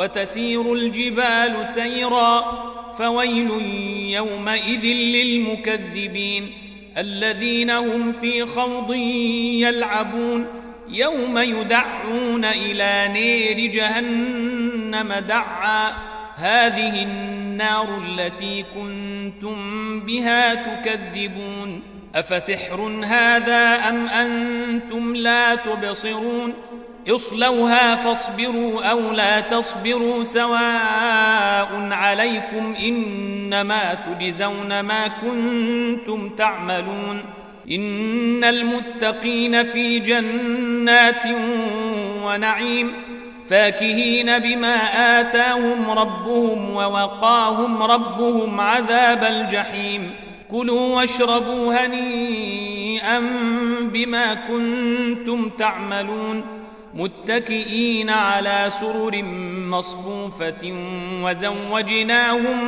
وتسير الجبال سيرا فويل يومئذ للمكذبين. الذين هم في خوض يلعبون يوم يدعون إلى نير جهنم دعا. هذه النار التي كنتم بها تكذبون. أفسحر هذا أم أنتم لا تبصرون؟ اصلوها فاصبروا أو لا تصبروا سواء عليكم إنما تجزون ما كنتم تعملون إن المتقين في جنات ونعيم فاكهين بما آتاهم ربهم ووقاهم ربهم عذاب الجحيم كلوا واشربوا هنيئا بما كنتم تعملون متكئين على سرر مصفوفة وزوجناهم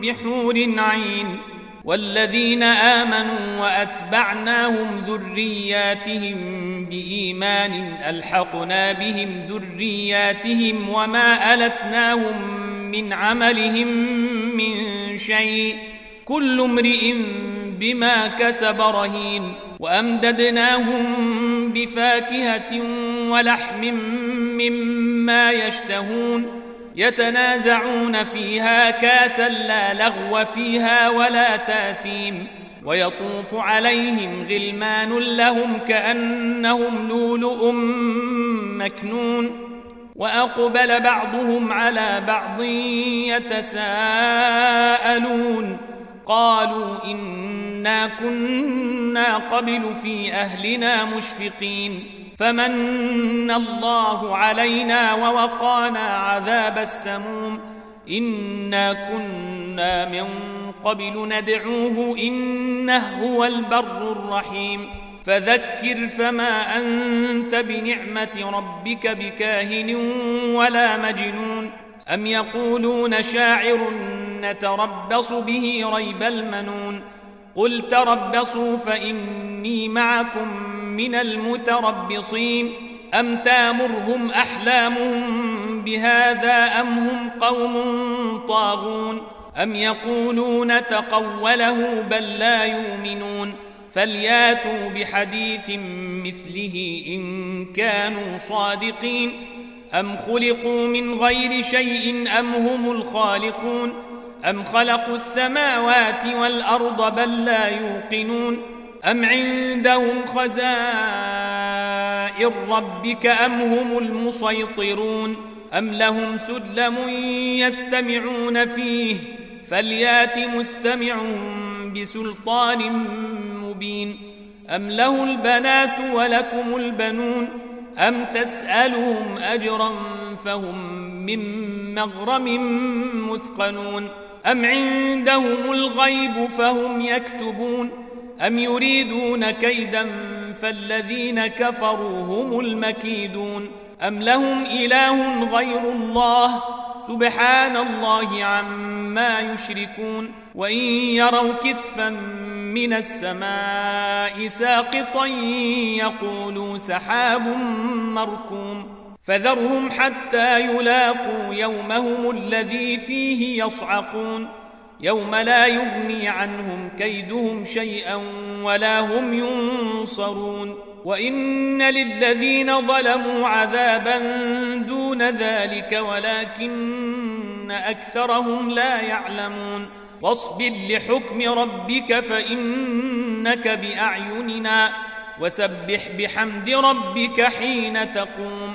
بحور عين. والذين آمنوا وأتبعناهم ذرياتهم بإيمان ألحقنا بهم ذرياتهم وما ألتناهم من عملهم من شيء. كل امرئ بما كسب رهين وأمددناهم بفاكهة ولحم مما يشتهون يتنازعون فيها كاسا لا لغو فيها ولا تاثيم ويطوف عليهم غلمان لهم كأنهم لؤلؤ مكنون وأقبل بعضهم على بعض يتساءلون قالوا إنا كنا قبل في أهلنا مشفقين فمن الله علينا ووقانا عذاب السموم إنا كنا من قبل ندعوه إنه هو البر الرحيم فذكر فما أنت بنعمة ربك بكاهن ولا مجنون أم يقولون شاعر نتربص به ريب المنون قل تربصوا فإني معكم من المتربصين. أم تامرهم أحلامهم بهذا أم هم قوم طاغون؟ أم يقولون تقوله بل لا يؤمنون؟ فلياتوا بحديث مثله إن كانوا صادقين. أم خلقوا من غير شيء أم هم الخالقون؟ أم خلقوا السماوات والأرض بل لا يوقنون أم عندهم خزائن ربك أم هم المسيطرون أم لهم سلم يستمعون فيه فليات مستمعهم بسلطان مبين أم له البنات ولكم البنون أم تسألهم أجرا فهم من مغرم مثقلون أم عندهم الغيب فهم يكتبون أم يريدون كيدا فالذين كفروا هم المكيدون أم لهم إله غير الله سبحان الله عما يشركون وإن يروا كسفا من السماء ساقطا يقولوا سحاب مركوم فذرهم حتى يلاقوا يومهم الذي فيه يصعقون. يوم لا يغني عنهم كيدهم شيئا ولا هم ينصرون. وإن للذين ظلموا عذابا دون ذلك ولكن أكثرهم لا يعلمون. واصبر لحكم ربك فإنك بأعيننا. وسبح بحمد ربك حين تقوم.